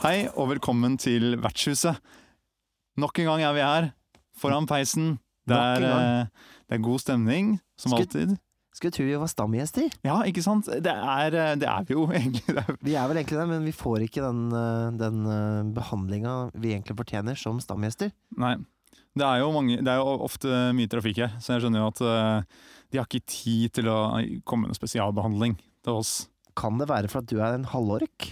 Hei og velkommen til Vertshuset. Nok en gang er vi her, foran peisen. Det er, eh, det er god stemning, som Skal, alltid. Skulle tro vi var stamgjester. Ja, ikke sant? Det er, eh, det er vi jo egentlig. Er, Vi er vel egentlig det, men vi får ikke den, eh, den behandlinga vi egentlig fortjener som stamgjester. nei. Det er, jo mange, det er jo ofte mye trafikk her, så jeg skjønner jo at eh, de har ikke tid til å komme med noe spesialbehandling til oss. Kan det være for at du er en halvork?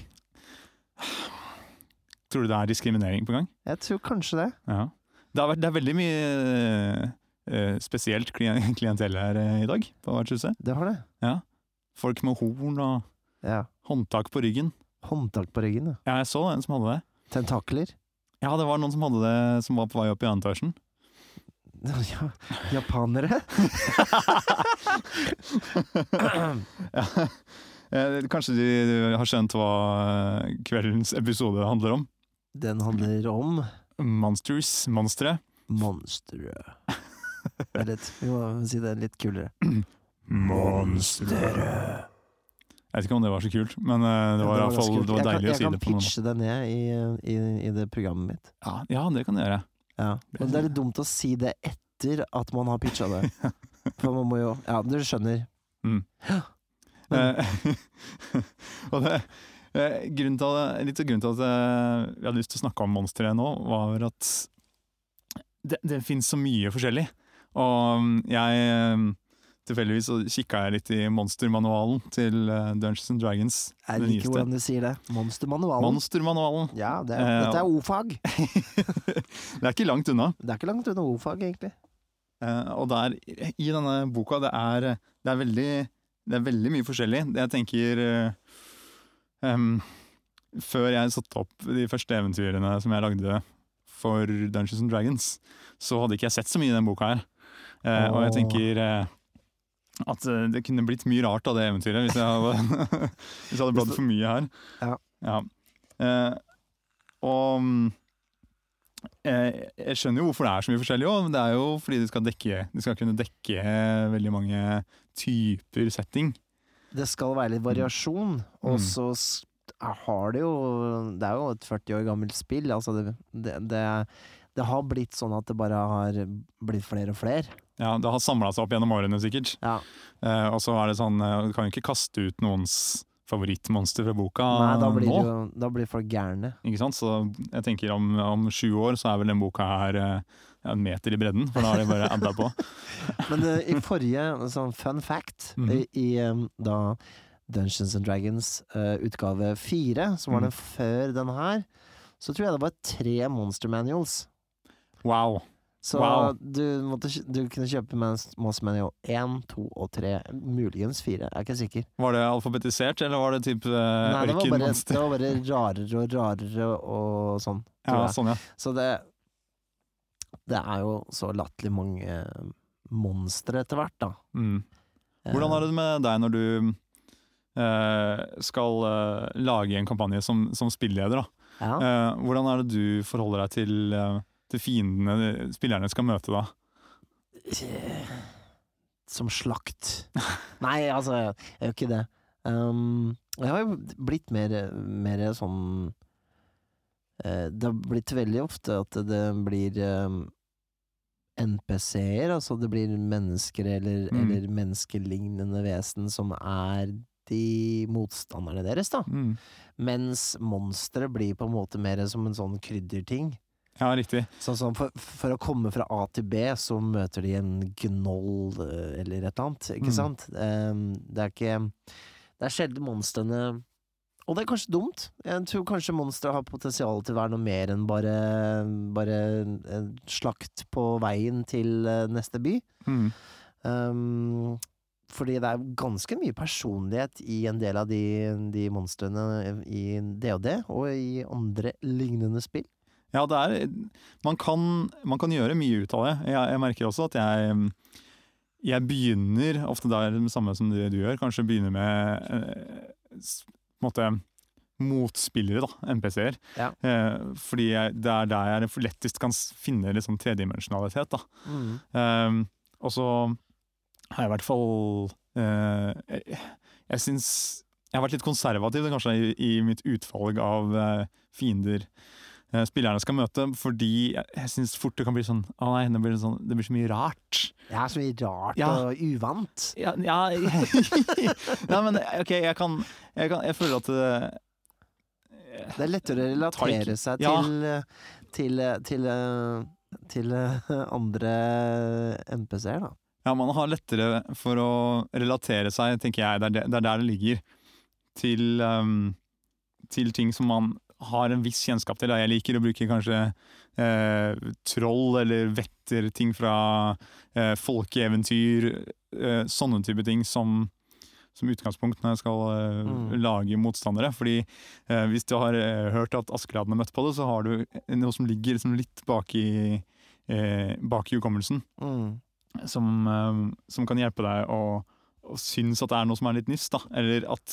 Tror du det er diskriminering på gang? Jeg tror kanskje det. Ja. Det, har vært, det er veldig mye eh, spesielt klien, klientell her eh, i dag på Vertshuset. Det har det. Folk med horn og Ja. håndtak på ryggen. Håndtak på ryggen. Ja. Ja, jeg så en som hadde det. Tentakler. Ja, det var noen som hadde det som var på vei opp i andre etasjen. Ja, japanere. Ja. Eh, Kanskje de har skjønt hva eh, kveldens episode handler om? Den handler om Monsters, monstre. monstre. Litt, vi må si det litt kulere. Jeg vet ikke om det var så kult, men eh, det var det var, fall det var deilig kan- å si det på Jeg kan pitche det ned i, i, i det programmet mitt. ja, ja, det kan du gjøre. Ja. Men det er litt dumt å si det etter at man har pitcha det. For man må jo Ja, du skjønner. Mm. Ja. Men- Eh, og det, eh, grunnen til, litt av grunnen til at vi hadde lyst til å snakke om monstre nå, var at det, det finnes så mye forskjellig. Og mm, jeg eh, tilfeldigvis så kikka jeg litt i monstermanualen til eh, Dungeons and Dragons. Jeg liker nyeste. hvordan du sier det. Monstermanualen. Monstermanualen! ja, det er, Eh, dette er o-fag. det er ikke langt unna. Det er ikke langt unna o-fag, egentlig. Eh, og der, i denne boka, det er, det er, veldig, det er veldig mye forskjellig. Jeg tenker um, Før jeg satte opp de første eventyrene som jeg lagde for Dungeons and Dragons, så hadde ikke jeg sett så mye i den boka her. Eh, og jeg tenker eh, at eh, det kunne blitt mye rart av det eventyret hvis jeg hadde, hvis jeg hadde bladd for mye her. Ja. Eh, og mm, eh, jeg skjønner jo hvorfor det er så mye forskjellig òg. Det er jo fordi de skal, dekke, de skal kunne dekke veldig mange typer setting. Det skal være litt variasjon, og Mm. så har det jo Det er jo et 40 år gammelt spill. Altså det, det, det, det har blitt sånn at det bare har blitt flere og flere. Ja, Det har samla seg opp gjennom årene, sikkert. Ja. Eh, og så er det sånn, eh, du kan jo ikke kaste ut noens favorittmonster fra boka Nei, da blir, nå. jo, da blir folk gærne. Ikke sant? Så jeg tenker om, om sju år så er vel den boka her eh, en meter i bredden, for da har de bare adda på. Men uh, i forrige sånn fun fact, mm. i, i um, da Dungeons and Dragons uh, utgave fire, som var den mm. før den her, så tror jeg det var tre monster manuals. Wow. Så Wow. du, måtte, du kunne kjøpe Moss Manual 1, 2 og 3, muligens 4, jeg er ikke sikker. Var det alfabetisert, eller var det typ uh, Nei, det var, bare, det var bare rarere og rarere og sånn. Ja, sånn, ja. Så det Det er jo så latterlig mange monstre etter hvert, da. Mm. Hvordan er det med deg når du uh, skal uh, lage en kampanje som, som spilleder? da? Ja. Eh, hvordan er det du forholder deg til, eh, til fiendene spillerne skal møte da? Som slakt. Nei, altså, jeg gjør ikke det. Um, jeg har jo blitt mer, mer sånn eh, Det har blitt veldig ofte at det blir um, NPC-er, altså det blir mennesker eller, Mm. eller menneskelignende vesen som er de motstanderne deres, da. Mm. Mens monstre blir på en måte mer som en sånn krydderting. Ja, riktig. Sånn som for, for å komme fra A til B, så møter de en gnoll eh, eller et eller annet, ikke Mm. sant? Det er ikke Det er sjelden monstrene Og det er kanskje dumt. Jeg tror kanskje monstre har potensial til å være noe mer enn bare, bare en slakt på veien til eh, neste by. Mm. Um, fordi det er ganske mye personlighet i en del av de, de monstrene i DOD og i andre lignende spill. Ja, det er man kan, man kan gjøre mye ut av det. Jeg, jeg merker også at jeg jeg begynner ofte der det samme som det du gjør, kanskje begynner med eh, måte motspillere, da, NPC-er. Ja. Eh, fordi jeg, det er der jeg lettest kan finne litt sånn tredimensjonalitet. da. Mm. Eh, og så har jeg i hvert fall eh, Jeg, jeg syns Jeg har vært litt konservativ kanskje i, i mitt utvalg av eh, fiender spillerne skal møte, fordi jeg, syns fort det kan bli sånn Å nei, det blir, sånn, det blir så mye rart. Det er så mye rart Ja. og uvant. Ja, ja Nei, men OK, jeg kan Jeg, kan, jeg føler at det, Det er lettere å relatere seg Ja. til, til, til, til andre MPC-er, da. Ja, man har lettere for å relatere seg, tenker jeg. Det er, det er der det ligger. Til, um, til ting som man har en viss kjennskap til. da. Jeg liker å bruke kanskje eh, troll eller vetter, ting fra eh, folkeeventyr. Eh, sånne type ting som, som utgangspunkt når jeg skal eh, Mm. lage motstandere. Fordi eh, hvis du har eh, hørt at Askeladden har møtt på det, så har du noe som ligger liksom litt bak i, eh, bak i hukommelsen Mm. som, som kan hjelpe deg å, å synes at det er noe som er litt nyss, da. Eller at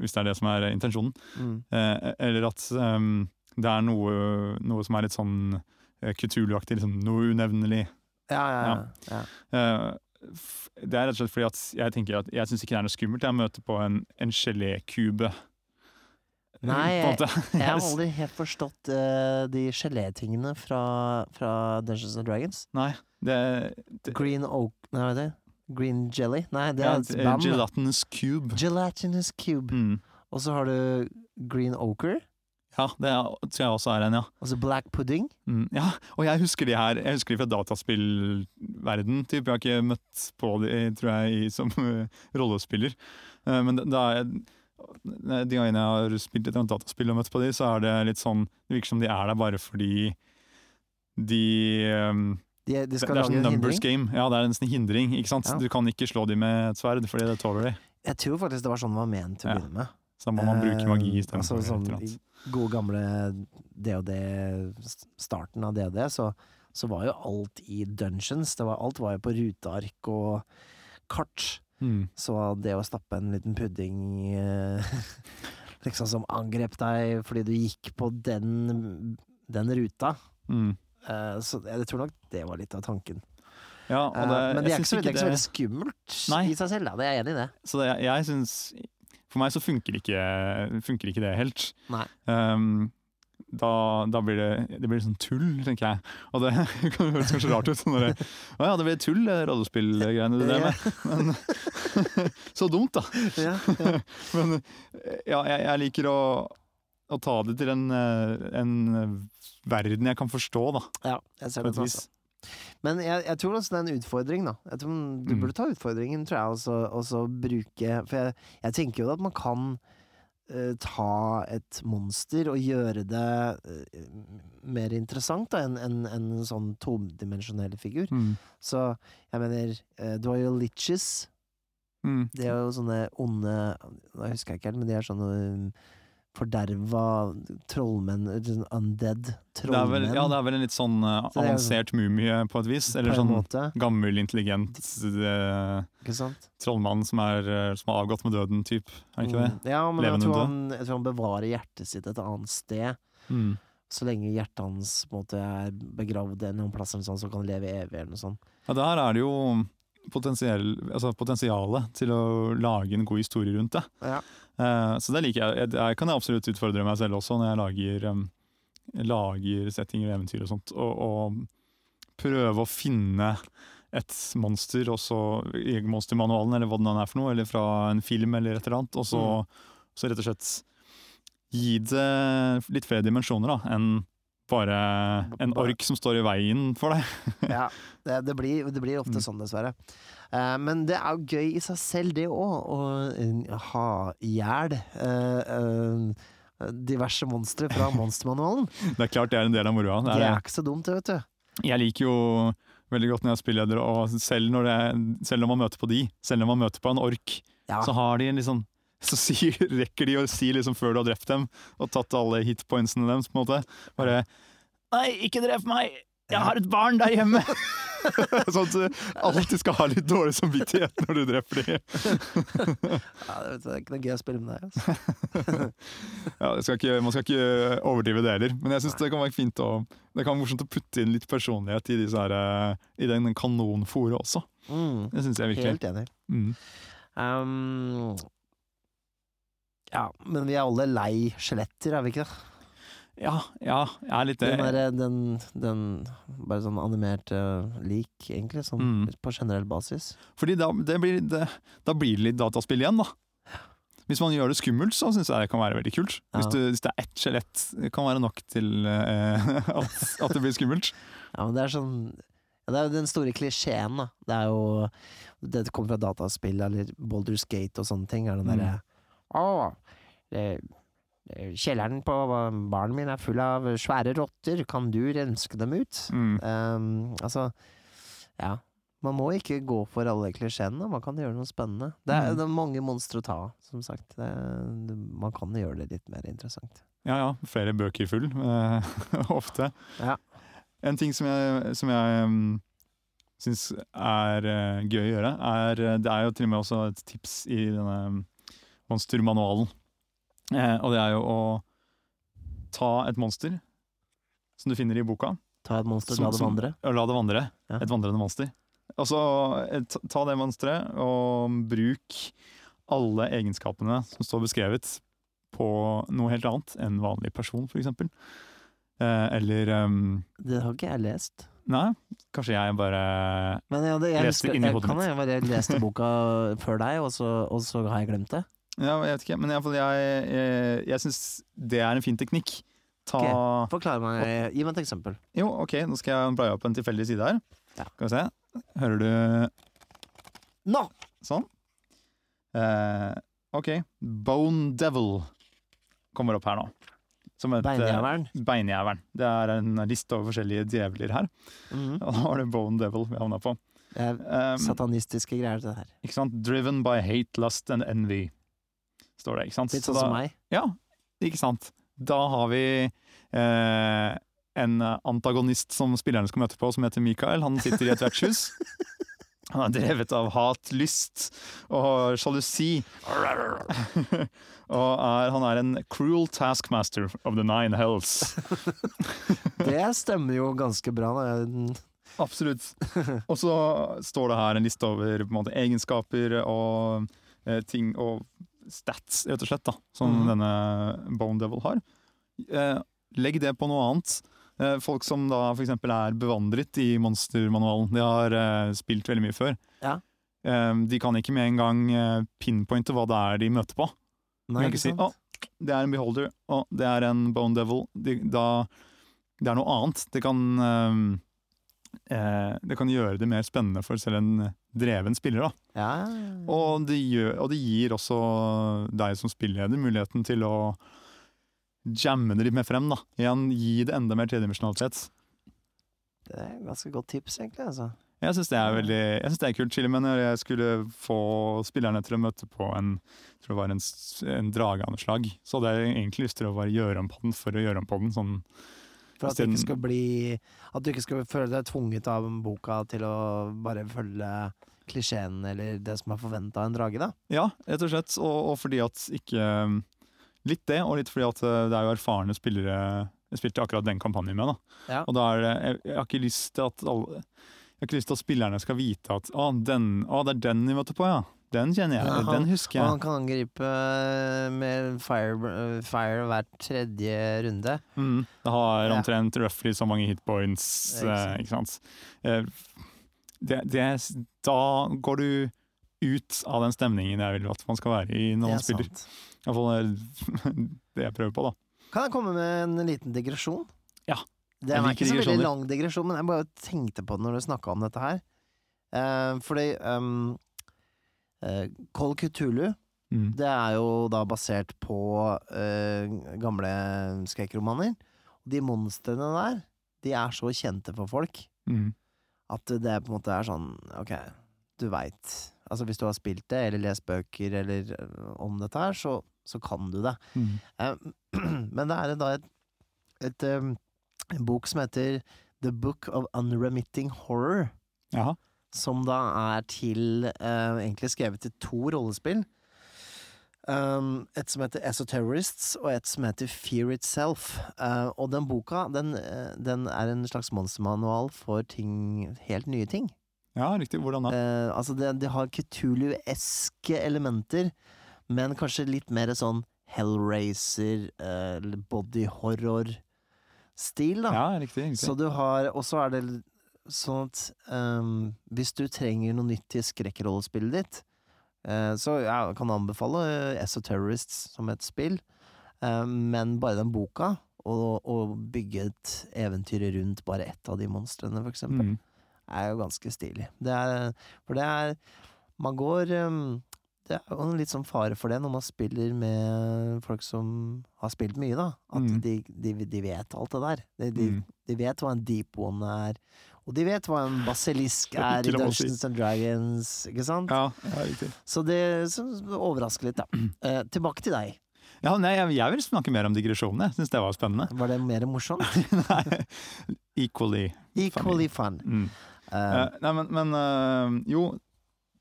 Hvis det er det som er intensjonen. Mm. Eh, eller at um, det er noe, noe som er litt sånn uh, Kutulu-aktig, liksom, noe unevnelig. Ja, ja, ja. ja. Eh, det er rett og slett fordi at jeg tenker at jeg syns ikke det er noe skummelt jeg møter på en, en gelékube. Nei, jeg. Jeg har aldri helt forstått uh, de gelétingene fra, fra Dungeons and Dragons. Nei, det, det Green Oak Nei, hva heter det? Green Jelly? Nei, det er et band. Gelatinous cube. Gelatinous Cube. Mm. Og så har du Green Ochre. Ja, det er, tror jeg også er en, ja. Og så Black Pudding. Mm, ja, og jeg husker de her Jeg husker de fra dataspillverden typ. Jeg har ikke møtt på de, tror jeg, i, som uh, rollespiller. Uh, men da er de gangene jeg har spilt et dataspill og møtt på de, så er det litt sånn Det virker som de er der bare fordi de um, De, de Det, er sånn en numbers hindring. game. Ja, det er en sånn hindring. ikke sant? Ja. Du kan ikke slå dem med et sverd, fordi det tåler de. Jeg tror faktisk det var sånn det var ment til å begynne med. Så da må man bruke magi istedenfor. altså, sånn, i gode gamle DOD, starten av DOD, så, så var jo alt i dungeons. Det var, alt var jo på ruteark og kart. Mm. Så det å stappe en liten pudding eh, liksom som angrep deg fordi du gikk på den, den ruta Mm. Eh, Så jeg tror nok det var litt av tanken. Ja, og det, Eh, Men det er så, det er ikke så veldig skummelt Nei. i seg selv, da. Det er jeg enig i det. Så det, jeg synes For meg så funker ikke, funker ikke det helt. Nei. Um, da, da blir det, det blir sånn tull, tenker jeg. Og det kan høres kanskje rart ut. Sånn der, Å ja, det blir tull, det rollespillgreiene du drev med. Men så dumt, da. Ja, Men ja, jeg, jeg liker å, å ta det til en, eh, en verden jeg kan forstå, da. ja, jeg ser På det et vis. Men jeg, jeg tror også det er en utfordring, da. Jeg tror du Mm. burde ta utfordringen, tror jeg, og så- bruke For jeg, jeg tenker jo at man kan uh, ta et monster og gjøre det uh, mer interessant enn enn en sånn todimensjonell figur. Mm. Så jeg mener, uh, du har jo Litches. Mm. De er jo sånne onde Jeg husker jeg ikke helt, men de er sånne um, forderva trollmenn eh, sånn Undead Det trollmenn. vel, ja, det er vel en litt sånn Så det jo avansert mumie på et vis. Eller sånn måte. gammel, intelligent uh, trollmann som, er, uh, som har avgått med døden, typ. Er ikke det? Mm. Ja, men jeg tror, han, jeg tror han bevarer hjertet sitt et annet sted. Mm. Så lenge hjertet hans måte er begravd en plass, eller sånn, så kan han leve evig. eller noe sånt. Ja, der er det jo altså potensialet til å lage en god historie rundt det. Ja. Eh, så det liker jeg. jeg. Jeg kan absolutt utfordre meg selv også når jeg lager, lager settinger og eventyr og sånt. Og, og prøve å finne et monster også i monstermanualen, eller hva den er for noe, eller fra en film eller et eller annet, og så, Mm. så rett og slett gi det litt flere dimensjoner da, enn bare en ork som står i veien for deg. Ja, det, det, blir, det blir ofte Mm. sånn, dessverre. Uh, men det er jo gøy i seg selv, det òg, å eh, ha i hjel eh, diverse monstre fra monstermanualen. Det er klart det er en del av moroa. Det Det er ikke så dumt, det, vet du. Jeg liker jo veldig godt når jeg er spilleder, og selv når, det, selv når man møter på de, selv når man møter på en ork, Ja. så har de en liksom så sier, rekker de å si liksom før du har drept dem, og tatt alle hitpointsene deres, på en måte. Bare Nei, ikke drep meg! 'Jeg har et barn der hjemme!' sånn at du alltid skal ha litt dårlig samvittighet når du dreper dem. Ja, det, er ikke noe gøy å spille med deg. Altså. Ja, det skal ikke, man skal ikke overdrive det heller, men jeg syns det kan være fint å Det kan være morsomt å putte inn litt personlighet i, disse her, i den kanonfòret også. Mm, Det syns jeg virkelig. helt enig. Mm. Um, ja, men vi er alle lei skjeletter, er vi ikke det? Ja, ja, jeg er litt det. Den, der, den, den bare sånn animerte lik, egentlig, sånn Mm. på generell basis. Fordi da, det blir, det, da blir det litt dataspill igjen, da. Hvis man gjør det skummelt, så syns jeg det kan være veldig kult. Hvis, du, hvis det er ett skjelett, kan være nok til uh, at, at det blir skummelt. Ja, men det er sånn ja, Det er jo den store klisjeen, da. Det er jo Det kommer fra dataspill eller Boulders Gate og sånne ting. Er den Mm. Å, kjelleren på baren min er full av svære rotter, kan du renske dem ut? Mm. Um, altså, ja. Man må ikke gå for alle klisjeene, man kan gjøre noe spennende. Det er, Mm. det er mange monstre å ta av, som sagt. Det, det, man kan gjøre det litt mer interessant. Ja ja, flere bøker full, eh, ofte. Ja. En ting som jeg, som jeg um, syns er eh, gøy å gjøre, er eh, Det er jo til og med også et tips i denne um, monstermanualen. Eh, og det er jo å ta et monster som du finner i boka, Ta et monster, Som- la det vandre. Som, la det vandre. Ja. Et vandrende monster. Og så eh, ta- det monsteret og bruk alle egenskapene som står beskrevet på noe helt annet enn vanlig person, f.eks. Eh, eller um, Det har ikke jeg lest. Nei, kanskje jeg bare Men ja, det, jeg, Leste husker, inni hodet hodet kan jeg bare leste boka før deg, og så, og så har jeg glemt det. Ja, jeg vet ikke, men iallfall jeg, jeg, jeg syns det er en fin teknikk. Ta Forklar meg, Gi meg et eksempel. Jo, OK, nå skal jeg bla opp en tilfeldig side her. Ja. Skal vi se. Hører du Nå! Sånn. Eh, OK. Bone Devil kommer opp her nå. Som et, eh, Beinjævelen. Beinjævelen. Det er en liste over forskjellige djevler her. Mhm. Og da var det Bone Devil vi havna på. Det er Um, satanistiske greier, det her. ikke sant? Driven by hate, lust and envy, står det. ikke sant? Litt sånn som meg. Ja, ikke sant. Da har vi eh, en antagonist som spillerne skal møte på, som heter Mikael. Han sitter i et vertshus. Han er drevet av hat, lyst og sjalusi. og er, han er en cruel taskmaster of the nine hells. Det stemmer jo ganske bra. Da. Absolutt. Og så står det her en liste over på en måte, egenskaper og eh, ting og stats, rett og slett, da, som mm. denne Bone Devil har. Eh, legg det på noe annet. Eh, folk som da f.eks. er bevandret i monstermanualen, de har eh, spilt veldig mye før. Ja. Eh, de kan ikke med en gang eh, pinpointe hva det er de møter på. De kan ikke si å, det er en beholder, å, det er en bone devil. De, da, det er noe annet. Det kan, ehm, eh, det kan gjøre det mer spennende for selv en dreven spiller. Da. Ja. Og, det gjør, og det gir også deg som spilleder muligheten til å jamme det litt mer frem. Da. Igjen, gi det enda mer tredimensjonalitet. Det er et ganske godt tips, egentlig. Altså. Jeg syns det er veldig Jeg synes det er kult. men når jeg skulle få spillerne til å møte på en jeg tror det var en, en drage av noe slag, så hadde jeg egentlig lyst til å bare gjøre om på den for å gjøre om på den. Sånn, For at du ikke skal bli At du ikke skal føle deg tvunget av boka til å bare følge klisjeen eller det som er forventa av en drage, da. ja, rett og slett. Og, og fordi at ikke Litt det, og litt fordi at eh, det er jo erfarne spillere jeg spilte akkurat den kampanjen med. da. Ja. Og da er jeg, jeg har ikke lyst til at alle jeg har ikke lyst til at spillerne skal vite at å, den, å, det er den vi møter på, ja. Den kjenner jeg, Jaha. den husker Og jeg. han kan angripe med fire, fire hver tredje runde. Mm, det har Ja. omtrent roughly så mange hitpoints, Ikke eh, ikke sant. Eh, det, det, da går du ut av den stemningen jeg vil at man skal være i når man er spiller. sant. Det det jeg prøver på, da. Kan jeg komme med en liten digresjon? Ja. Det er ikke så veldig lang digresjon, men jeg bare tenkte på det når du snakka om dette her. Eh, fordi um, eh, Call Cthulhu, Mm. det er jo da basert på uh, gamle skrekkromaner. De monstrene der, de er så kjente for folk Mm. at det på en måte er sånn Ok, du veit. Altså hvis du har spilt det, eller lest bøker eller øh, om dette her, så, så kan du det. Mm. Uh, Men det er da et, et, um, en bok som heter The Book of Unremitting Horror. Jaha. Som da er til uh, Egentlig skrevet til to rollespill. Um, et som heter Esoterrorists, og et som heter Fear Itself. Uh, og den boka, den, eh, den er en slags monstermanual for ting helt nye ting. Ja, riktig. Hvordan da? Uh, altså, det, det har Kutulu-eske elementer, men kanskje litt mer sånn Hellraiser, uh, body horror-stil, da. Ja, riktig. riktig. Så du har Og så er det sånn at um, hvis du trenger noe nytt til skrekkrollespillet ditt, uh, så jeg kan anbefale eh, Esoterrorists som et spill, eh, men bare den boka, og, og bygge et eventyr rundt bare ett av de monstrene, for eksempel, Mm. er jo ganske stilig. Det er, for det er Man går um, Det er jo en litt sånn fare for det når man spiller med folk som har spilt mye, da. At Mm. de, de, de vet alt det der. De, de, Mm. de vet hva en deep one er, og de vet hva en basilisk er i. Dungeons and Dragons, ikke sant? Ja, ja, riktig. Så det så, overrasker litt, da. Eh, tilbake til deg. Ja, nei, jeg, jeg vil snakke mer om digresjonene. Syns det var spennende. Var det mer morsomt? nei, equally. Equally fun. Mm. Uh, nei, men, men uh, jo,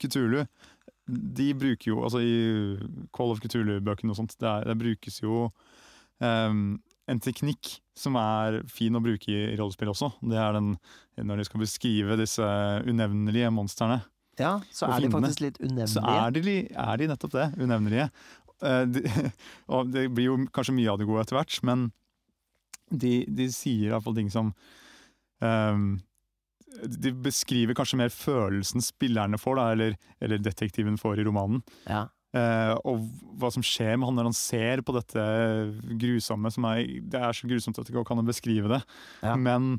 Kutulu De bruker jo Altså i Call of Kutulu-bøkene og sånt, der, der brukes jo ehm, en teknikk som er fin å bruke i rollespill også. Det er den når de skal beskrive disse unevnelige monstrene. ja, så er de faktisk litt Så unevnelige. er de, er de nettopp det, unevnelige. Eh, de, og det blir jo kanskje mye av det gode etter hvert, men de, de sier iallfall ting som um, De beskriver kanskje mer følelsen spillerne får, da, eller, eller detektiven får i romanen. Ja. Eh, og hva som skjer med han når han ser på dette grusomme som er Det er så grusomt at det ikke kan beskrive det. Ja. Men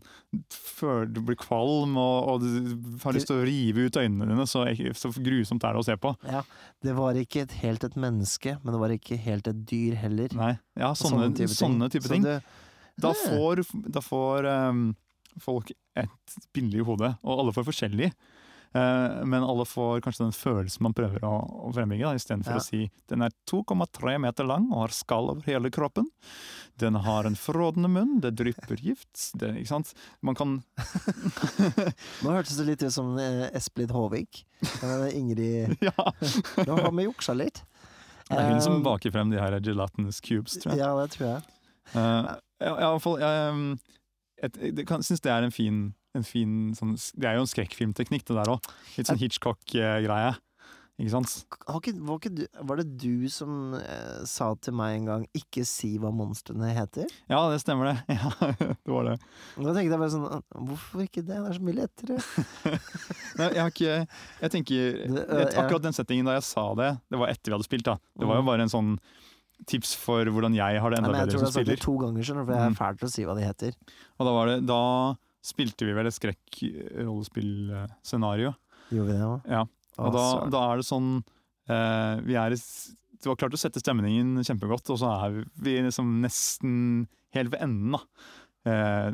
før du blir kvalm og, og du har lyst til å rive ut øynene dine, så, så grusomt er det å se på. ja. Det var ikke et, helt et menneske, men det var ikke helt et dyr heller. Nei, ja, sånne, sånne type ting. Så det- Da får, da får um, folk et bilde i hodet, og alle får forskjellig. Eh, men alle får kanskje den følelsen man prøver å, å frembringe, istedenfor Ja. å si den er 2,3 meter lang og har skall over hele kroppen. Den har en frådende munn, det drypper gift. Det, ikke sant? Man kan Nå hørtes det litt ut som eh, Espelid Håvik. Ingrid Ja! Nå har vi juksa litt. Det er hun som Eh, baker frem de her gelatinous cubes, tror jeg. Ja, det tror jeg. Uh, jeg, um, et, jeg kan- syns det er en fin, en fin sånn, Det er jo en skrekkfilmteknikk, det der òg. Litt sånn Hitchcock-greie. Ikke sant? Har ikke, var, ikke du, var det du som eh, sa til meg en gang 'ikke si hva monstrene heter'? Ja, det stemmer det. Ja, det var det. Da tenkte jeg bare sånn Hvorfor ikke det? Det er så mye lettere. Nei, jeg har ikke Jeg tenker Det, øh, vet. Akkurat den settingen da jeg sa det, det var etter vi hadde spilt. da Det var jo Mm. bare en sånn tips for hvordan jeg har det Nei, enda men jeg bedre tror jeg har sagt det to ganger, skjønner du, for jeg er Mm. fæl til å si hva de heter. Og da var det Da spilte vi vel et skrekk-rollespillscenario. Gjorde vi det òg? Ja. Og da, da er det sånn eh, Vi er i Du har klart å sette stemningen kjempegodt, og så er vi liksom nesten helt ved enden, da. Eh,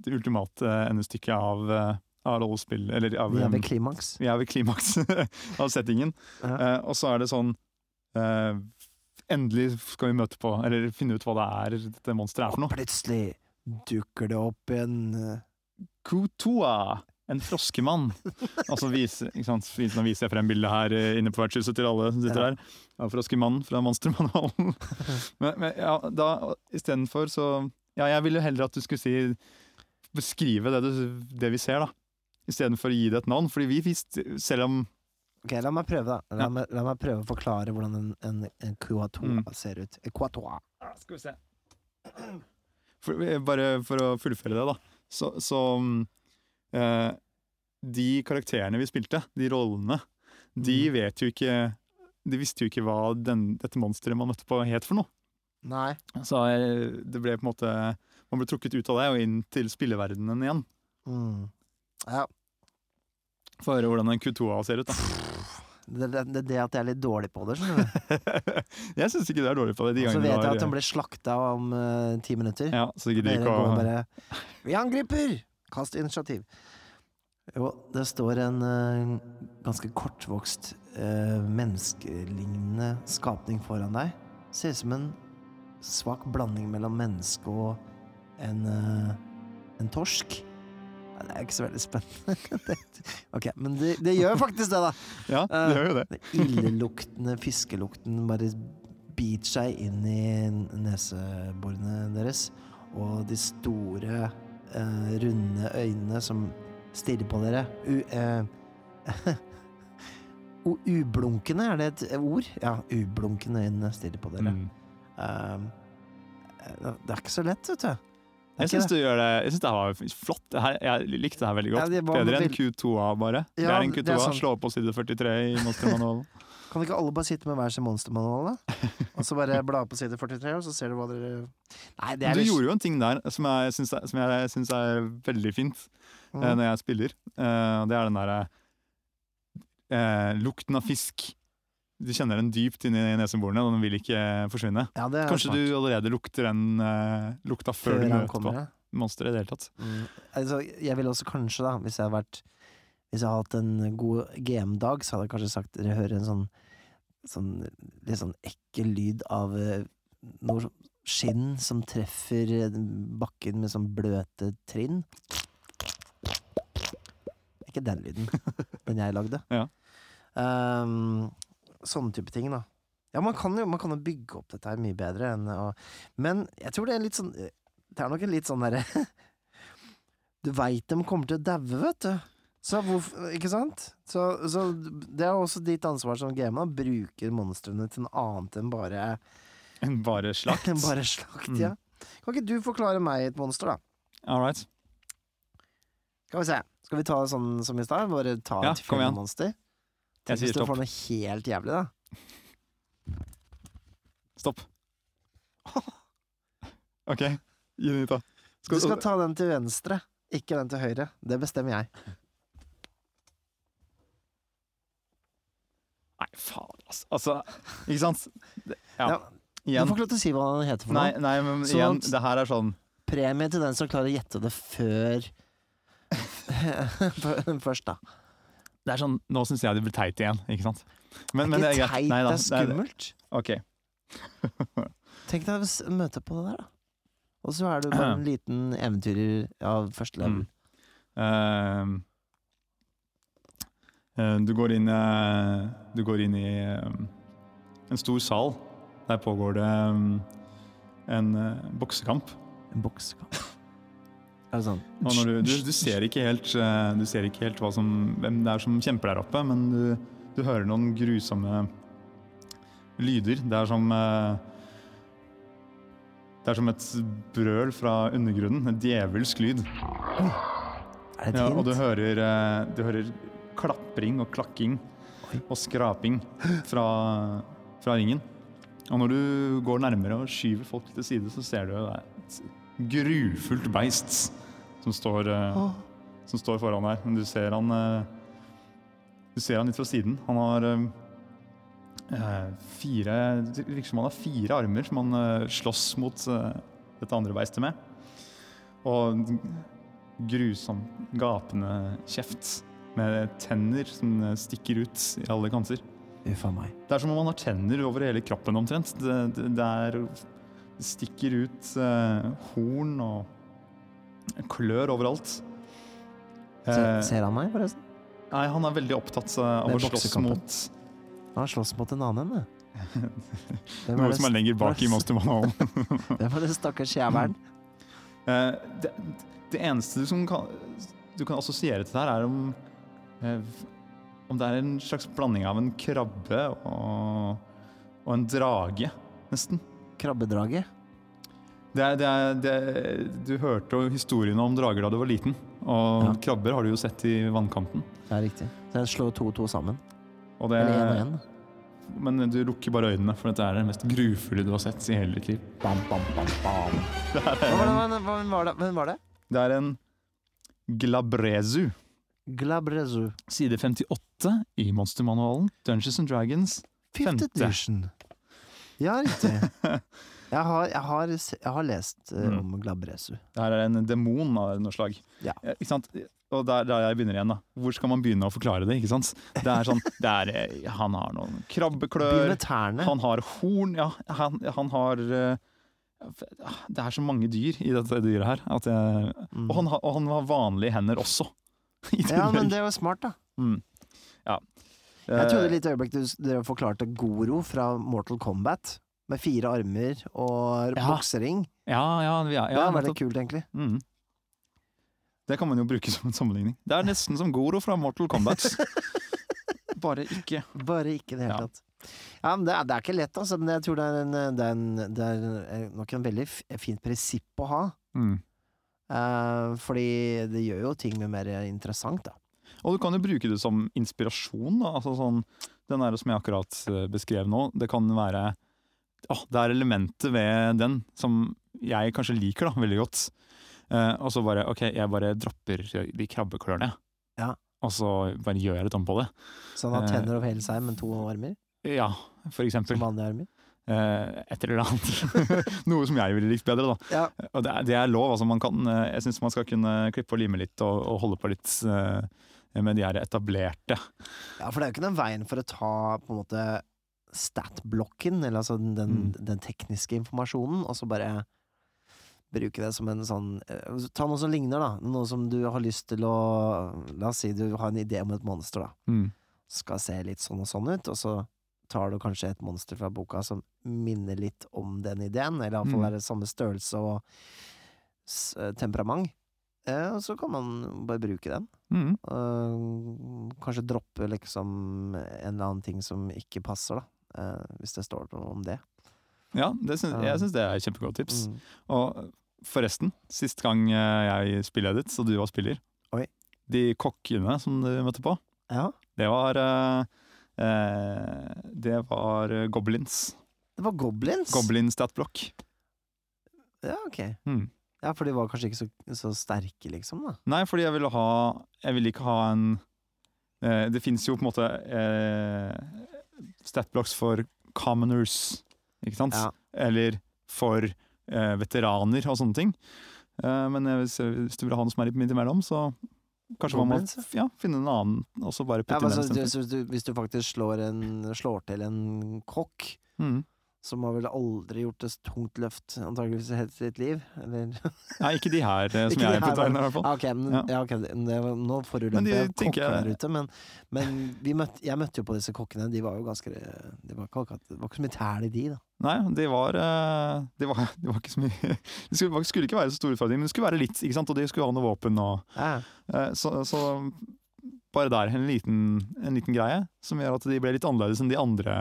det ultimate endestykket av, eh, av rollespill Eller av Vi er ved klimaks. vi er ved klimaks av settingen. Ja. Eh, og så er det sånn eh, Endelig skal vi møte på, eller finne ut hva det er dette monsteret er for noe. Og plutselig dukker det opp en eh, Kutoa! En froskemann. Altså så viser, Nå viser jeg frem bildet her eh, inne på vertshuset til alle som sitter her. Av froskemann fra Monstermanualen. men, men ja, da istedenfor så Ja, jeg ville heller at du skulle si Beskrive det, du, det vi ser, da. Istedenfor å gi det et navn. Fordi vi visste, selv om Ok, la meg prøve, da. La, Ja. meg, la meg prøve å forklare hvordan en, en, en kuatoa Mm. ser ut. Kuatoa. Skal vi se. For, bare for å fullføre det, da. Så, så mm, eh, De karakterene vi spilte, de rollene, de Mm. vet jo ikke De visste jo ikke hva den, dette monsteret man møtte på, het for noe. Nei. Så eh, det ble på en måte Man ble trukket ut av det og inn til spilleverdenen igjen. Mm. Ja. Få høre hvordan en Q2A ser ut, da. Det er det, det at jeg er litt dårlig på det, jeg syns ikke du er dårlig på det. De så vet jeg at hun ble slakta om eh, ti minutter. Ja, så gidder ikke å bare Vi angriper! Kast initiativ. Jo, det står en uh, ganske kortvokst, uh, menneskelignende skapning foran deg. Ser ut som en svak blanding mellom menneske og en, eh, en torsk. Det er ikke så veldig spennende. Ok, men det, det gjør faktisk det, da. Ja, det Eh, gjør jo det. Den illeluktende fiskelukten bare biter seg inn i neseborene deres. Og de store, eh, runde øynene som stirrer på dere. U, eh, ublunkende, er det et ord? Ja, ublunkende øynene stirrer på dere. Mm. Eh, det er ikke så lett, vet du. Jeg syns det. du gjør det Jeg synes det var flott. Jeg likte det her veldig godt. Ja, Bedre enn Q2A, bare. det er en Q2A. er sant. Slå på side 43 i monstermanualen. Kan ikke alle bare sitte med hver sin monstermanual, da? Og så bare bla på side 43, og så ser du hva dere Nei, det er Du litt- gjorde jo en ting der som jeg syns er, er veldig fint Mm. eh, når jeg spiller. Eh, det er den derre eh, lukten av fisk. Du kjenner den dypt inni neseborene, og den vil ikke forsvinne. Ja, det Kanskje smart. du allerede lukter den uh, lukta før, Før du møter kommer, på ja. monsteret i det hele tatt. Mm. Altså, jeg ville også kanskje, da, hvis jeg hadde vært Hvis jeg hadde hatt en god GM-dag, så hadde jeg kanskje sagt dere hører en sånn Sånn litt sånn ekkel lyd av eh, noe skinn som treffer eh, bakken med sånn bløte trinn. Ikke den lyden. Den jeg lagde. Ja. Ehm, sånne type ting, da. Ja, man kan jo man kan jo bygge opp dette her mye bedre enn å Men jeg tror det er litt sånn Det er nok en litt sånn derre Du veit de kommer til å daue, vet du. Så hvorfor Ikke sant? Så, så det er også ditt ansvar som gamer. å Bruke monstrene til noe annet enn bare Enn bare slakt. Bare slakt, Mm. ja. Kan ikke du forklare meg et monster, da? All right. Skal vi se. Skal vi ta sånn som i stad? Bare ta Ja, et fjellmonster? Jeg Tenk hvis du får noe helt jævlig, da. Stopp. OK, gi den hit, da. Du skal ta den til venstre, ikke den til høyre. Det bestemmer jeg. Nei, faen, altså. altså. Ikke sant? Det, ja. Ja, Du får ikke lov til å si hva den heter for noe. nei, men Sånn igjen, det her er sånn Premie til den som klarer å gjette det før Først, da. Det er sånn, Nå syns jeg det blir teit igjen, ikke sant? Men, men det det er ikke teit, Nei da, det er skummelt. OK. Tenk deg å møte på det der, da. Og så er du bare en liten eventyrer av første level. Mm. Uh, eh, du går inn uh, Du går inn i eh, en stor sal. Der pågår det um, en uh, boksekamp. En bokskamp. Det sånn? Du, du, du, ser helt, eh, du ser ikke helt som, hvem det er som kjemper der oppe, men du, du hører noen grusomme lyder. Det er som eh, Det er som et brøl fra undergrunnen. En djevelsk lyd. Det Ja, og du hører, eh, du hører klapring og klakking og skraping fra, fra ringen. Og når du går nærmere og skyver folk til side, så ser du et grufullt beist som står, Åh, som står foran deg. Men du ser han eh, Du ser han litt fra siden. Han har eh, fire Det virker som han har fire armer som han slåss mot dette andre beistet med. Og grusom, gapende kjeft med tenner som stikker ut i alle kanter. Uff a meg. Det er som om han har tenner over hele kroppen omtrent. Det, det, det, er, stikker ut eh, horn og klør overalt. Se, Eh, ser han meg, forresten? nei, han er veldig opptatt eh, av å slåss mot Han slåss mot en annen, det. det noe som er lenger bak i monstermanualen. det er det stakkars jævelen? Eh, det, det eneste du, som kan, du kan assosiere til det her, er om om det er en slags blanding av en krabbe og, og en drage, nesten. Krabbedraget? Det er, det er, det er, du hørte jo historiene om drager da du var liten, og Ja. krabber har du jo sett i vannkanten. Det er riktig. Så jeg slår to og to sammen. Og det, Eller én og én. men du lukker bare øynene, for dette er det mest grufulle du har sett i hele ditt liv. Bam, bam, bam, bam. Hvem var det? Var det? det er en glabrezu. Glabrezu. Side 58 i monstermanualen. Dungeons and Dragons. Fifth edition. Ja, riktig. Jeg har, jeg har, jeg har lest uh, om Glabresu. Det her er en demon av noe slag. Ja. Ikke sant? Og der, der jeg begynner igjen, da. Hvor skal man begynne å forklare det? ikke sant? Det er sånn, det er, eh, Han har noen krabbeklør. Han har horn, ja. Han, han har uh, Det er så mange dyr i dette dyret her. Jeg, Mm. og, han, og han har vanlige hender også. Ja, men det det var smart, da. mm. Ja. Jeg trodde Eh, litt øyeblikk du dere forklarte Goro fra Mortal Kombat. Med fire armer og Ja. boksering. Ja, ja, ja, er, det vært nettopp. kult, egentlig. Mm. Det kan man jo bruke som en sammenligning. Det er nesten som Goro fra Mortal Kombat. Bare ikke. Bare ikke i det hele Ja. tatt. Ja, men det er, det er ikke lett, altså. Men jeg tror det er, en, det er, en, det er nok en veldig f fint prinsipp å ha. Mm. Eh, fordi det gjør jo ting mye mer interessant, da. Og du kan jo bruke det som inspirasjon. Da. Altså sånn, den der som jeg akkurat eh, beskrev nå, det kan være åh, Det er elementet ved den som jeg kanskje liker da, veldig godt. Eh, og så bare OK, jeg bare dropper de krabbeklørne. Ja. Og så bare gjør jeg litt om på det. Så han har Eh. tenner over hele seg, men to armer. Ja, for eksempel. Som vanlige armer. Eh, et eller annet. Noe som jeg ville likt bedre, da. Ja. Og det er, det er lov. Altså, man kan, eh, jeg syns man skal kunne klippe og lime litt og, og holde på litt eh, med de her etablerte. ja, for det er jo ikke den veien for å ta på en måte stat-blokken, eller altså den, Mm. den tekniske informasjonen, og så bare bruke det som en sånn eh, Ta noe som ligner, da. Noe som du har lyst til å La oss si du har en idé om et monster, da. Mm. Skal se litt sånn og sånn ut, og så tar du kanskje et monster fra boka som minner litt om den ideen, eller iallfall Mm. er det samme størrelse og eh, temperament. Eh, og så kan man bare bruke den. Mm. Kanskje droppe liksom en eller annen ting som ikke passer, da. Eh, hvis det står noe om det. Ja, det syns, jeg syns det er et kjempegodt tips. Mm. Og forresten, sist gang jeg spilledet, så du var spiller Oi. De kokkene som du møtte på, Ja, det var eh, eh, Det var eh, goblins. det var goblins. Goblins statblock. Ja, ok. Mm. Ja, for de var kanskje ikke så, så sterke, liksom, da. Nei, fordi jeg ville ha Jeg ville ikke ha en eh, Det fins jo på en måte eh, statblocks for commoners, ikke sant? Ja. Eller for eh, veteraner og sånne ting. Eh, men hvis, hvis du vil ha noe som er midt imellom, så kanskje man må ja, finne en annen og så bare Ja, putte men inn altså, den du, istedenfor. så du, hvis du faktisk slår, en, slår til en kokk, Mm. Som har vel aldri gjort et tungt løft, antageligvis i hele sitt liv, eller Nei, ikke de her eh, som Ikke jeg betegner, i hvert fall. Ja, ok, men, Ja. ja. ok, det, var, nå forulemper de jeg kokkene der ute, men, men vi møtte, jeg møtte jo på disse kokkene, de var jo ganske Det var ikke, det var ikke så mye tæl i de, da. Nei, de var, eh, de var, de var ikke så mye De skulle, skulle ikke være så store utfordringer, men det skulle være litt, ikke sant? og de skulle ha noe våpen og Ja, Eh, Så, så bare der en liten, en liten greie som gjør at de ble litt annerledes enn de andre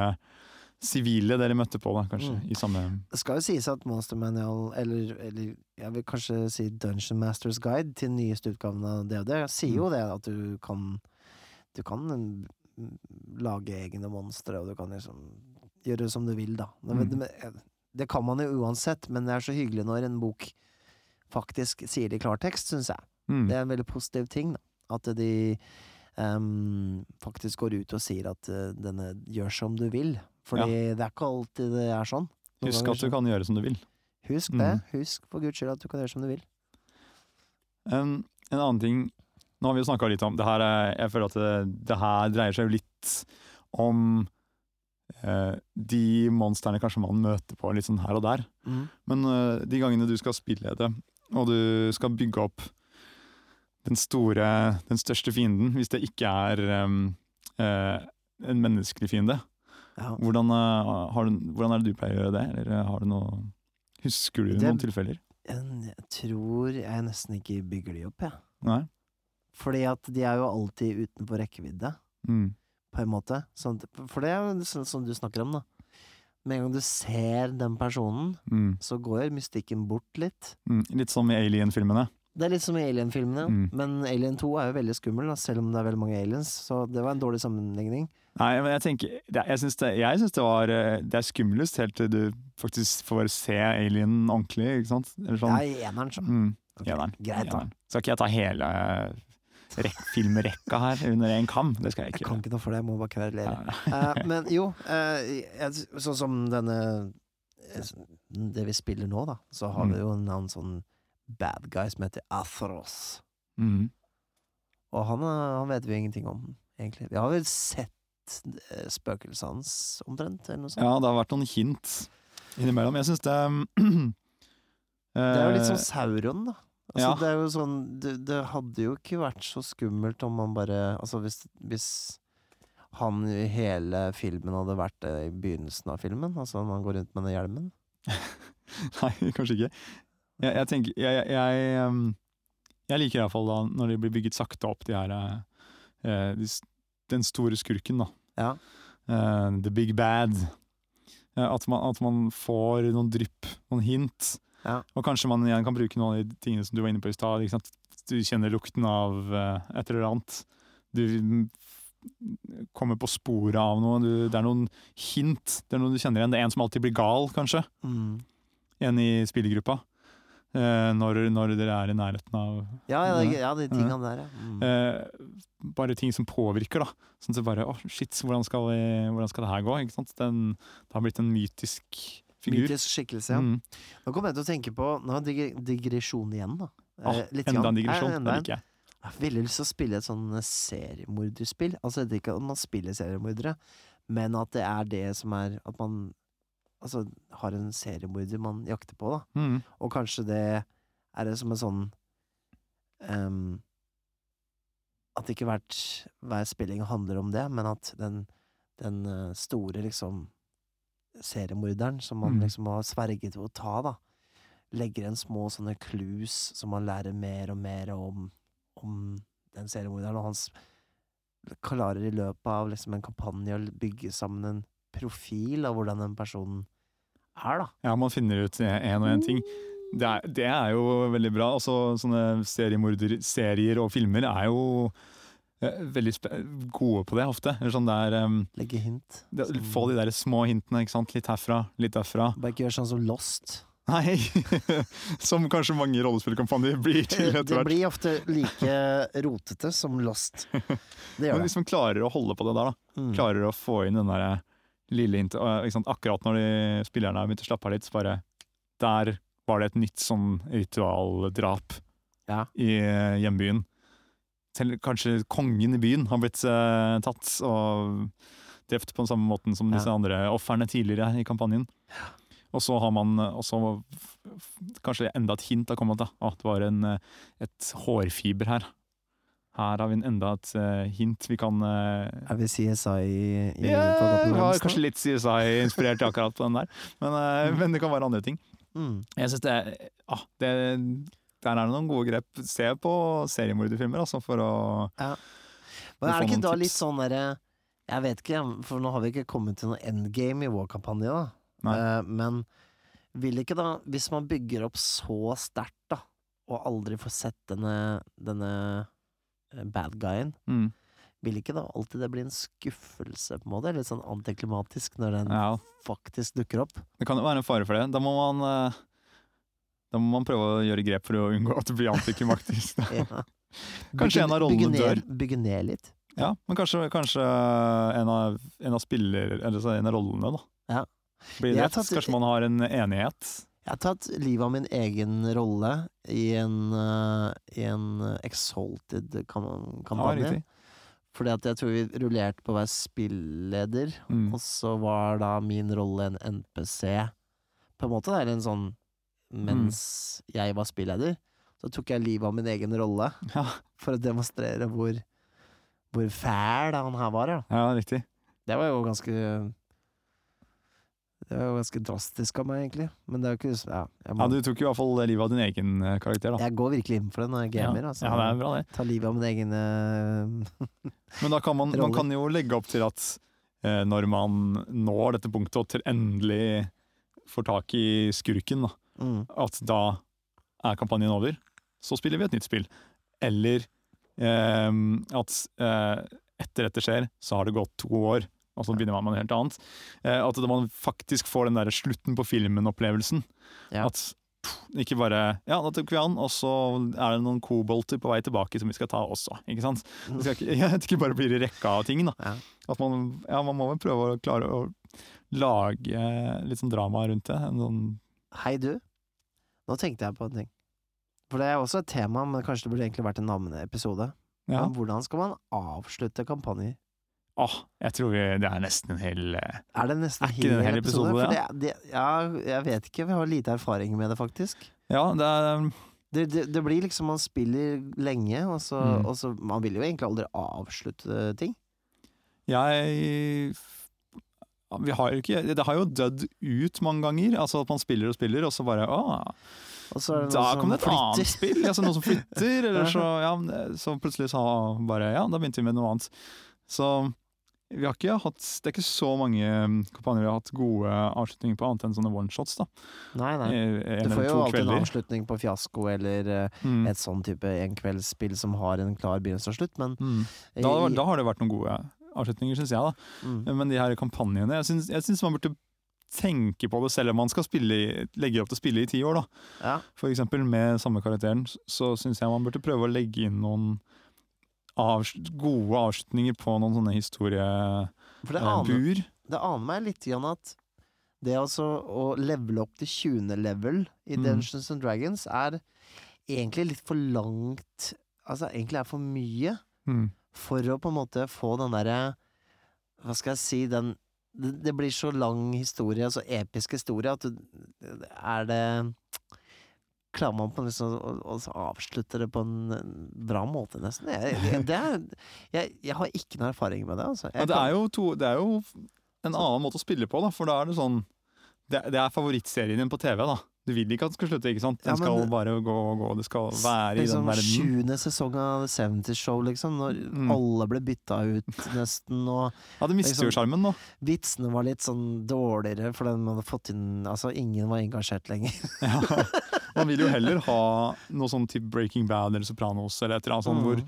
sivile dere møtte på, da, kanskje. Mm. I samme Det skal jo sies at Monster Manual, eller, eller jeg vil kanskje si Dungeon Masters Guide til den nyeste utgaven av DOD, sier jo det at du kan Du kan mm, lage egne monstre, og du kan liksom gjøre som du vil, da. Det, Mm. det, det kan man jo uansett, men det er så hyggelig når en bok faktisk sier det i klartekst, syns jeg. mm. Det er en veldig positiv ting, da. At de um, faktisk går ut og sier at uh, denne gjør som du vil. Fordi det er ikke alltid det er sånn. Noen Husk at du kan gjøre som du vil. Husk det. Mm. Husk for guds skyld at du kan gjøre som du vil. En, en annen ting Nå har vi jo snakka litt om det her er, Jeg føler at det, det her dreier seg jo litt om eh, de monstrene kanskje man møter på litt sånn her og der. Men øh, de gangene du skal spille det, og du skal bygge opp den store, den største fienden, hvis det ikke er um, øh, en menneskelig fiende, Ja. hvordan, har du, hvordan er det du pleier å gjøre det? Eller øh, har du noe Husker du Det- noen tilfeller? En- Jeg tror jeg nesten ikke bygger de opp, jeg. Nei? Fordi at de er jo alltid utenfor rekkevidde, Mm. på en måte. Sånn, for det er jo sånn som du snakker om, da. Med en gang du ser den personen, Mm. så går mystikken bort litt. Mm. Litt som i Alien-filmene. Det er litt som i Alien-filmene, Mm. men Alien 2 er jo veldig skummel, da, selv om det er veldig mange aliens. Så det var en dårlig sammenligning. Nei, men jeg tenker Jeg syns det, jeg synes det var øh, Det er skumlest helt til du faktisk får se alien ordentlig, ikke sant? Eller sånn. Ja, i eneren, så. Mm. okay. Eneren. Greit, da. Skal ikke jeg ta hele rek filmrekka her under én kam? Det skal jeg ikke. Jeg kan ikke noe for det, jeg må bare kverulere. Ja. uh, men jo, uh, sånn som denne eh, Det vi spiller nå, da, så har Mm. vi jo en annen sånn bad guy som heter Athros. Mm. Og han, eh, han vet vi ingenting om, egentlig. Vi har vel sett eh, spøkelset hans, omtrent, eller noe sånt. Ja, det har vært noen hint innimellom. Jeg syns det Det er jo litt sånn Sauron, da. Altså, ja. Det er jo sånn det, det hadde jo ikke vært så skummelt om man bare Altså, hvis, hvis han i hele filmen hadde vært det i begynnelsen av filmen, altså når han går rundt med den hjelmen. Nei, kanskje ikke. Jeg, jeg tenker Jeg, jeg, jeg, jeg liker iallfall da når de blir bygget sakte opp, de her eh, de, Den store skurken, da. Ja. Uh, the big bad. Uh, at, man, at man får noen drypp, noen hint. Ja. Og kanskje man igjen kan bruke noen av de tingene som du var inne på i stad. Du kjenner lukten av uh, et eller annet. Du mm, kommer på sporet av noe. Du, det er noen hint. Det er noe du kjenner igjen. Det er en som alltid blir gal, kanskje Mm. en i spillergruppa. Eh, når, når dere er i nærheten av Ja, ja, det, Ja. de tingene der, ja. Mm. eh, Bare ting som påvirker, da. Sånn det bare Å, shit, hvordan skal, vi, hvordan skal det her gå? Ikke sant? Den, det har blitt en mytisk figur. Mytisk skikkelse, ja. Mm. Nå kommer jeg til å tenke på Nå har dig digresjon igjen, da. Ah, Eh, litt enda en digresjon. Det liker jeg. Jeg har veldig lyst til å spille et sånn eh, seriemorderspill. Altså det er ikke at man spiller seriemordere, men at det er det som er At man altså, har en seriemorder man jakter på, da. Mm. Og kanskje det er det som en sånn um, At ikke hvert, hver spilling handler om det, men at den, den eh, store, liksom seriemorderen som man Mm. liksom har sverget å ta, da, legger igjen små sånne clues som man lærer mer og mer om, om den seriemorderen, og han klarer i løpet av liksom en kampanje å bygge sammen en profil av hvordan den personen er, da. Ja, man finner ut én og én ting. Det er, det er jo veldig bra. Også sånne seriemorder, serier og filmer er jo eh, veldig gode på det ofte. Sånn der, um, Legge hint. det, få de der små hintene. ikke sant? Litt herfra, litt derfra. Bare ikke gjør sånn som Lost. Nei! Som kanskje mange rollespillkampanjer blir til Det etter hvert. blir ofte like rotete som Lost. Det gjør det. hvis man klarer å holde på det der, da. Mm. klarer å få inn den der lille hint? Akkurat når de spillerne har begynt å slappe av litt, så bare Der var det et nytt sånn ritualdrap Ja. i eh, hjembyen. Til, kanskje kongen i byen har blitt uh, tatt og drept på den samme måten som disse Ja. andre ofrene tidligere i kampanjen. Og så har man og så f- f- kanskje enda et hint har kommet. da. At det var en, eh, et hårfiber her. Her har vi en enda et eh, hint vi kan eh, Er vi CSI i, ja, kanskje litt CSI-inspirert akkurat på den der, men, mm. men det kan være andre ting. Mm. Jeg synes det, ah, det Der er det noen gode grep. Se på seriemorderfilmer, altså, for å Men er det ikke da tips. litt sånn derre Jeg vet ikke, for nå har vi ikke kommet til noe endgame i vår kampanje, da. Eh, men vil ikke da, hvis man bygger opp så sterkt, da, og aldri får sett denne, denne eh, bad guyen, mm, vil ikke da alltid det bli en skuffelse, på en måte? Litt sånn antiklimatisk når den Ja, faktisk dukker opp? det kan jo være en fare for det. Da må man eh, Da må man prøve å gjøre grep for å unngå at det blir antiklimaktisk. Ja. Kanskje en av rollene bygge dør. Bygge ned litt? Ja, men kanskje, kanskje en, av, en av spiller Eller så en av rollene, da. Ja. Blir drept. Kanskje man har en enighet. Jeg har tatt livet av min egen rolle i en, uh, i en Exalted kam Ja. Fordi at jeg tror vi rullerte på å være spilleder, Mm. og så var da min rolle en NPC. På en måte det er en sånn Mens jeg var spilleder, så tok jeg livet av min egen rolle Ja, for å demonstrere hvor, hvor fæl han her var. Ja. ja, riktig. Det var jo ganske Det var jo ganske drastisk av meg, egentlig. Men det er jo ikke ja, må, Ja, Du tok i hvert fall livet av din egen eh, karakter, da. jeg går virkelig inn for det når jeg gamer. ja. Altså. ja, det er bra, det. Ta livet av min egen eh, Men da kan man, man kan jo legge opp til at eh, når man når dette punktet og til endelig får tak i skurken, da, mm, at da er kampanjen over. Så spiller vi et nytt spill. Eller eh, at eh, etter dette skjer, så har det gått to år, og så begynner man med noe helt annet. Eh, at man faktisk får den der slutten på filmen-opplevelsen. Ja. At ikke bare Ja, da tok vi an, og så er det noen kobolter på vei tilbake som vi skal ta også. Ikke sant? Det skal ikke, ja, det ikke bare blir rekka av ting. da. Ja. At man, ja, man må vel prøve å klare å lage litt sånn drama rundt det. En sånn Hei, du. Nå tenkte jeg på en ting. For det er også et tema, men kanskje det burde egentlig vært en navneepisode. Ja. Men hvordan skal man avslutte kampanjer? Åh, jeg tror det er nesten en hel eh, Er det nesten Er ikke en hel episode, episode ja? det, det, ja, jeg vet ikke, vi har lite erfaring med det, faktisk. Ja, det er Det, det, det blir liksom Man spiller lenge, og så, Mm. og så Man vil jo egentlig aldri avslutte ting. Jeg vi har jo ikke, Det har jo dødd ut mange ganger. Altså At man spiller og spiller, og så bare Å, så da noen kom det et flytter. annet spill! Altså Noe som flytter, eller så Ja, så plutselig sa bare Ja, da begynte vi med noe annet. Så vi har ikke hatt Det er ikke så mange um, kampanjer vi har hatt gode avslutninger på, annet enn sånne oneshots. Nei, nei. Eh, En Du får jo alltid alltid en avslutning på fiasko eller eh, Mm. et sånn type enkveldsspill som har en klar begynnelse og slutt, men Mm. Da, da har det vært noen gode avslutninger, syns jeg. da. mm. Men de her kampanjene Jeg syns, syns man burde tenke på det selv om man skal spille i, legge opp til å spille i ti år. da. ja. For eksempel med samme karakteren, så syns jeg man burde prøve å legge inn noen avs gode avslutninger på noen sånne historiebur. Det aner, det aner meg litt grann at det altså å levele opp til 20. level i Mm. Dungeons and Dragons er egentlig litt for langt Altså egentlig er for mye Mm. for å på en måte få den derre Hva skal jeg si den det, det blir så lang historie, så episk historie, at du Er det Klarer man på liksom å, avslutte det på en en bra måte, nesten? Jeg, jeg, det er, jeg, jeg har ikke noe erfaring med det, altså. Ja, det, er jo to, det er jo en annen måte å spille på, da, for da er det sånn Det, det er favorittserien din på TV, da. Du vil ikke at den skal slutte, ikke sant? Den Ja, men- skal bare gå og gå, det skal være i liksom den verden. Sjuende sesong av 70's Show, liksom. Når Mm. alle ble bytta ut, nesten. Og Ja, det mister jo liksom- sjarmen, nå. vitsene var litt sånn dårligere, for den hadde fått inn Altså, ingen var engasjert lenger. Ja. Man vil jo heller ha noe sånn type Breaking Bad eller Sopranos eller et eller annet sånt, hvor Mm.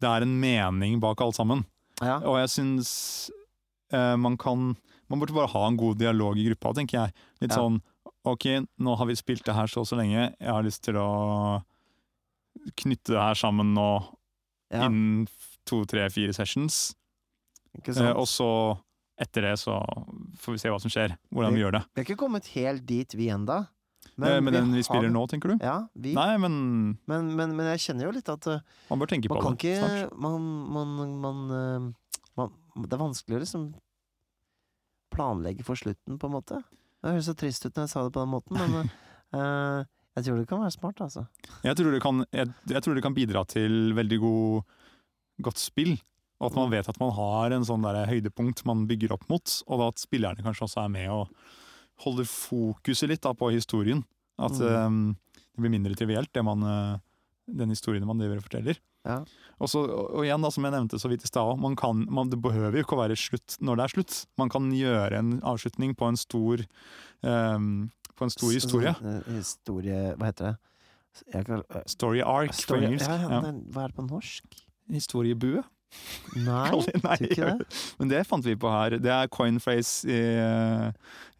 det er en mening bak alt sammen. Ja. Og jeg syns eh, man kan Man burde bare ha en god dialog i gruppa, tenker jeg. Litt Ja. sånn Ok, nå har vi spilt det her så og så lenge, jeg har lyst til å knytte det her sammen nå ja. innen to, tre, fire sessions. Ikke Eh, og så, etter det, så får vi se hva som skjer. Hvordan vi gjør det. Vi har ikke kommet helt dit, vi enda. Men, med den vi vi spiller nå, tenker du? Ja, vi. Nei, men Men, men, men jeg kjenner jo litt at uh, man bør tenke man på kan det ikke snart. man, man, man, uh, man Det er vanskelig å liksom planlegge for slutten, på en måte. Det høres så trist ut når jeg sa det på den måten, men uh, jeg tror det kan være smart, altså. Jeg tror, det kan, jeg, jeg tror det kan bidra til veldig god, godt spill. Og at man vet at man har en sånn der høydepunkt man bygger opp mot, og at spillerne kanskje også er med og holder fokuset litt da, på historien. At Mm. um, det blir mindre trivielt, det man, eh, den historien man driver og forteller. Ja. Og, så, og igjen, da, som jeg nevnte så vidt i stad, man kan- man- det behøver jo ikke å være slutt når det er slutt. Man kan gjøre en avslutning på en stor, um, på en stor historie. Uh, historie Hva heter det? Kan, uh, Story arc på engelsk. Ja, ja, Ja. Hva er det på norsk? Historiebue. Nei, nei, ikke det. Men det fant vi på her. Det er coin phrase i eh,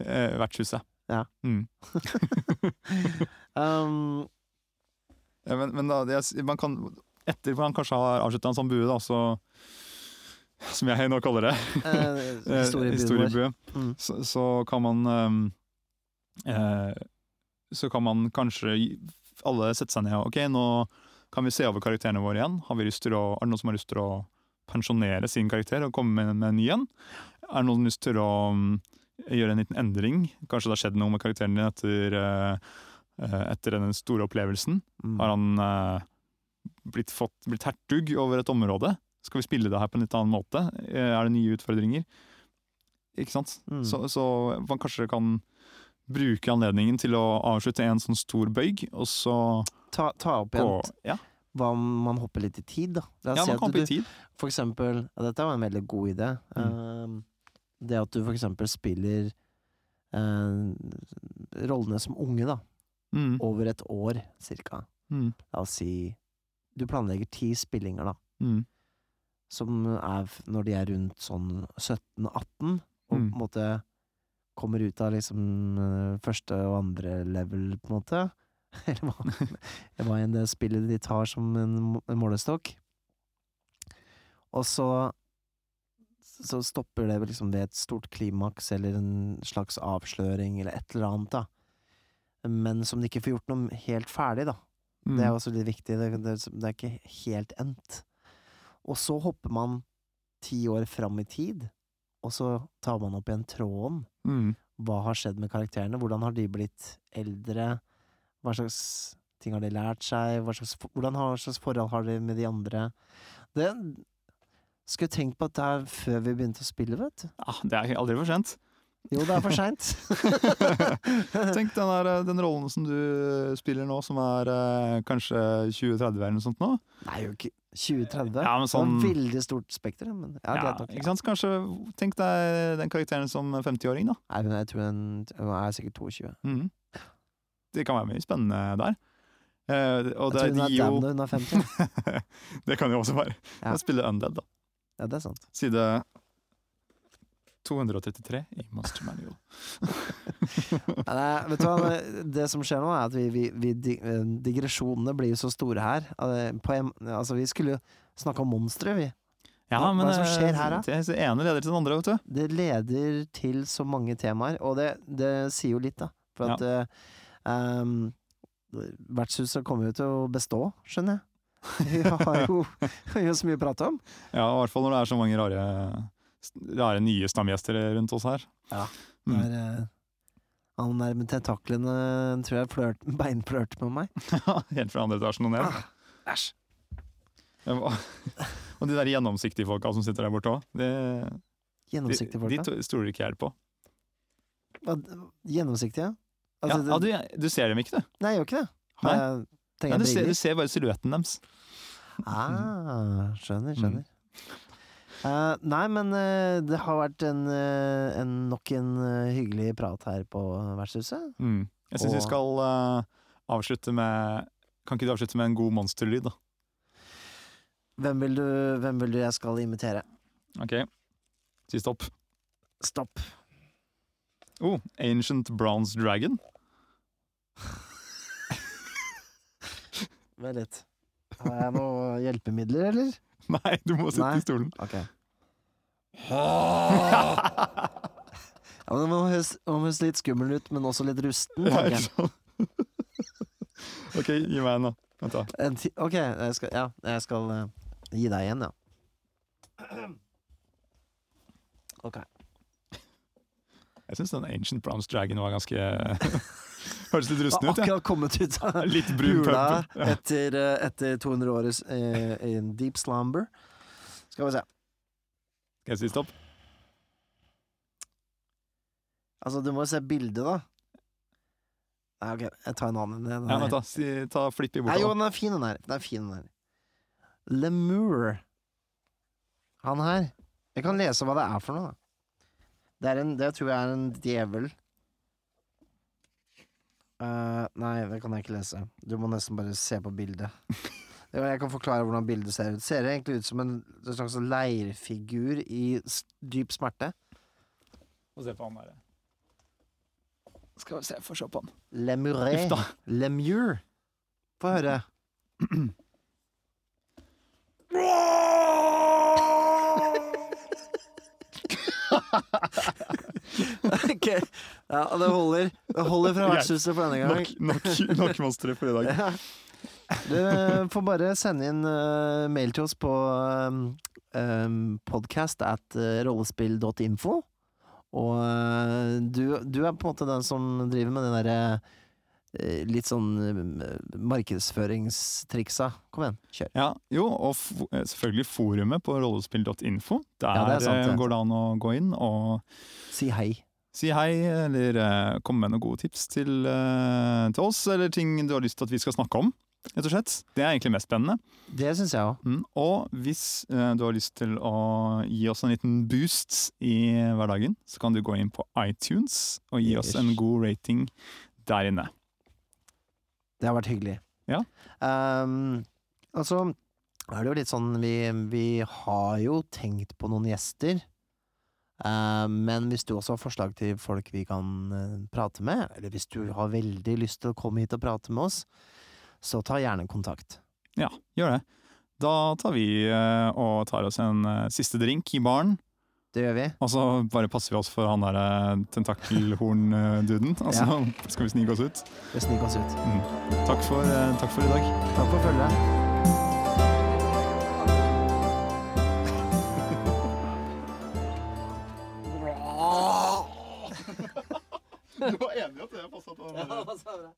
eh, vertshuset. Ja. Mm. Um, Ja, men, men da, det, man kan, etter man kanskje har avslutta en sånn bue, da, så Som jeg nå kaller det. eh, eh, historiebue. Mm. Så, så kan man um, eh, Så kan man kanskje alle sette seg ned og Ok, nå kan vi se over karakterene våre igjen. Har vi lyst til å, er det noen som har lyst til å pensjonere sin karakter og komme med, med en ny en? Er det noen lyst til å mm, gjøre en liten endring? Kanskje det har skjedd noe med karakteren din etter, eh, eh, etter den store opplevelsen? Mm. Har han eh, blitt, fått, blitt hertug over et område? Skal vi spille det her på en litt annen måte? Er det nye utfordringer? Ikke sant? Mm. Så, så man kanskje kan bruke anledningen til å avslutte en sånn stor bøyg, og så Ta, ta opp igjen Ja, hva om man hopper litt i tid, da. La oss ja man kan hoppe i tid. For eksempel, ja, dette var en veldig god idé. Mm. Uh, det at du for eksempel spiller uh, rollene som unge, da. Mm. Over et år, cirka. Mm. La oss si Du planlegger ti spillinger, da. Mm. Som er når de er rundt sånn 17-18, og på Mm. en måte kommer ut av liksom eh, første og andre level, på en måte. Eller hva, hva enn det spillet de tar som en, målestokk. Og så så stopper det liksom ved et stort klimaks eller en slags avsløring eller et eller annet, da. Men som de ikke får gjort noe helt ferdig, da. Mm. Det er også litt viktig. Det, det, det er ikke helt endt. Og så hopper man ti år fram i tid, og så tar man opp igjen tråden. Mm. Hva har skjedd med karakterene? Hvordan har de blitt eldre? Hva slags ting har de lært seg? Slags, hvordan har, slags forhold har de med de andre? Det Skulle tenkt på dette er før vi begynte å spille, vet du. Ja, det er aldri for sent. Jo, det er for seint. Tenk den, der, eh, den rollen som du spiller nå, som er eh, kanskje 20-30 eller noe sånt nå. Nei, jo ikke 2030. Ja, men sånn- Det er veldig stort spekter, men ja, Ja, nok. ikke sant? Kanskje Tenk deg den karakteren som 50-åring, da. Nei, men jeg tror hun, er sikkert 22. Mhm. Det kan være mye spennende der. Uh, og det, jeg tror hun de er damn jo når hun er 50. Det kan jo også være. Ja. Jeg spiller Undead, da. Ja, det er sant. Side 233 i Monster Manual. Nei, vet du hva, det som skjer nå, er at vi, vi, vi eh, digresjonene blir jo så store her. Eh, altså, vi skulle jo snakke om monstre, vi. Ja, Hva- men hva det som skjer her, da? Det ene leder til det andre, vet du. Det leder til så mange temaer, og det, det sier jo litt, da. For at eh, um, vertshuset kommer jo til å bestå, skjønner jeg. Vi har jo, jo så mye å prate om. Ja, i hvert fall når det er så mange rare, rare nye stamgjester rundt oss her. Ja. Mm. Er, eh, han der med tentaklene tror jeg flørt, beinflørte med meg. Helt fra andre etasjen og ned. Ah, Æsj. Ja, Og de der gjennomsiktige folka som sitter der borte òg. De, de, de stoler ikke jeg på. Hva- Gjennomsiktige? Ja, Altså, ja, det, du, du ser dem ikke, du. nei, jeg gjør ikke det. Har jeg, Nei, du, ser, du ser bare silhuetten deres. Ah, skjønner, Mm. skjønner. Eh, nei, men uh, det har vært en, uh, en nok en hyggelig prat her på vertshuset. Mm. Jeg syns vi skal avslutte med Kan ikke du avslutte med en god monsterlyd, da? Hvem vil du, hvem vil du jeg skal imitere? Ok, si stopp. Stopp. Oh, Ancient Bronze Dragon. Vent litt. Har jeg noen hjelpemidler, eller? Nei, du må sitte Nei. i stolen. Ok. Ja, men Den må høres, må høres litt skummel ut, men også litt rusten. Ja, tenker ikke sant? ok, gi meg en, da. Vent, da. En ti ok, jeg skal, ja, jeg skal eh, gi deg en, ja. Ok. Jeg syns den Ancient Bronze Dragon var ganske Hørtes litt rusten ut, ja. akkurat kommet ut av Litt jula etter, eh, etter 200 år eh, i en deep slumber. Skal vi se. Skal jeg si stopp? Altså, du må jo se bildet, da. Nei, ok, jeg tar en annen. Den Ja, da, si, Ta Flippi bort. Nei, jo, den er fin, den her. Den er fin, den her. Lemur. Han her. Jeg kan lese hva det er for noe, da. Det, er en, det tror jeg er en djevel. Eh, nei, det kan jeg ikke lese. Du må nesten bare se på bildet. Jeg kan forklare hvordan bildet ser ut. Ser Det egentlig ut som en, en slags leirfigur i dyp smerte. Få se på han der. Skal vi se, få se på han. Lemuré. Lemure. Lemur. Få høre. ok, ja, det holder. Det holder fra vertshuset for denne gang. Nok, nok, nok monstre for i dag. Ja. Du eh, får bare sende inn uh, mail til oss på um, podcast at uh, rollespill.info. Og uh, du, du er på en måte den som driver med den derre eh, litt sånn eh, markedsføringstriksa. Kom igjen, kjør. Ja, jo, og fo selvfølgelig forumet på rollespill.info. Der Ja, det sant, eh, det. går det an å gå inn og Si hei. si hei, eller uh, kom med noen gode tips til, uh, til oss, eller ting du har lyst til at vi skal snakke om. Rett og slett. Det er egentlig mest spennende. Det syns jeg òg. Mm. Og hvis uh, du har lyst til å gi oss en liten boost i hverdagen, så kan du gå inn på iTunes og gi oss en god rating der inne. Det har vært hyggelig. Ja. Um, altså, er det jo litt sånn Vi, vi har jo tenkt på noen gjester. Uh, men hvis du også har forslag til folk vi kan uh, prate med, eller hvis du har veldig lyst til å komme hit og prate med oss, så ta gjerne kontakt. Ja, gjør det. Da tar vi uh, og tar oss en eh, siste drink i baren. Det gjør vi. Og så bare passer vi oss for han derre eh, tentakelhorn-duden. Og så altså, ja. skal vi snike oss ut. Vi snike oss ut. Mm. Takk, for, eh, takk, for, i dag. Takk for følget. Du var enig i at det passa? Ja, det passa bra.